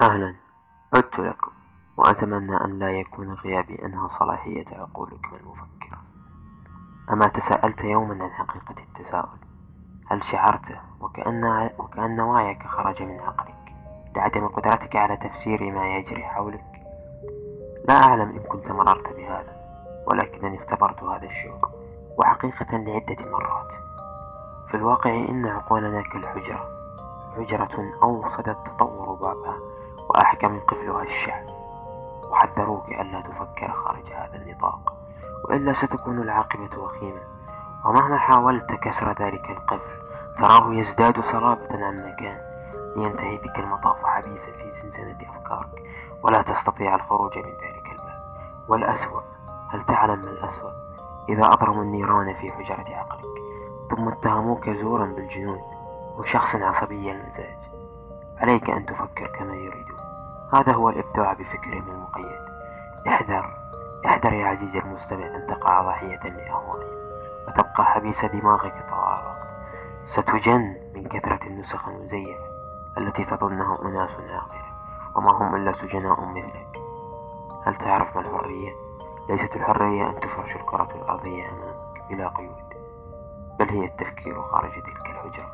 أهلا. عدت لكم وأتمنى أن لا يكون غيابي أنهى صلاحية عقولكم المفكرة أما تساءلت يوما عن حقيقة التساؤل هل شعرت وكأن, وكأن وعيك خرج من عقلك؟ لعدم قدرتك على تفسير ما يجري حولك؟ لا أعلم إن كنت مررت بهذا ولكنني اختبرت هذا الشعور وحقيقة لعدة مرات. في الواقع إن عقولنا كالحجرة حجرة أوصد التطور بابها وأحكم قفلها الشعب. وحذروك ألا تفكر خارج هذا النطاق وإلا ستكون العاقبة وخيمة. ومهما حاولت كسر ذلك القفل تراه يزداد صلابة عن مكان لينتهي بك المطاف حبيسا في زنزانة أفكارك ولا تستطيع الخروج من ذلك الباب. والأسوأ هل تعلم ما الأسوأ؟ إذا أضرموا النيران في حجرة عقلك ثم اتهموك زورا بالجنون وشخص عصبي المزاج. عليك أن تفكر كما يريدون. هذا هو الإبداع بفكرهم المقيد. احذر. احذر يا عزيزي المستمع أن تقع ضحية لأهوائهم وتبقى حبيس دماغك طوال الوقت. ستجن من كثرة النسخ المزيفة التي تظنها أناس عاقلة وما هم إلا سجناء مثلك. هل تعرف ما الحرية؟ ليست الحرية أن تفرش الكرة الأرضية أمامك بلا قيود بل هي التفكير خارج تلك الحجرة.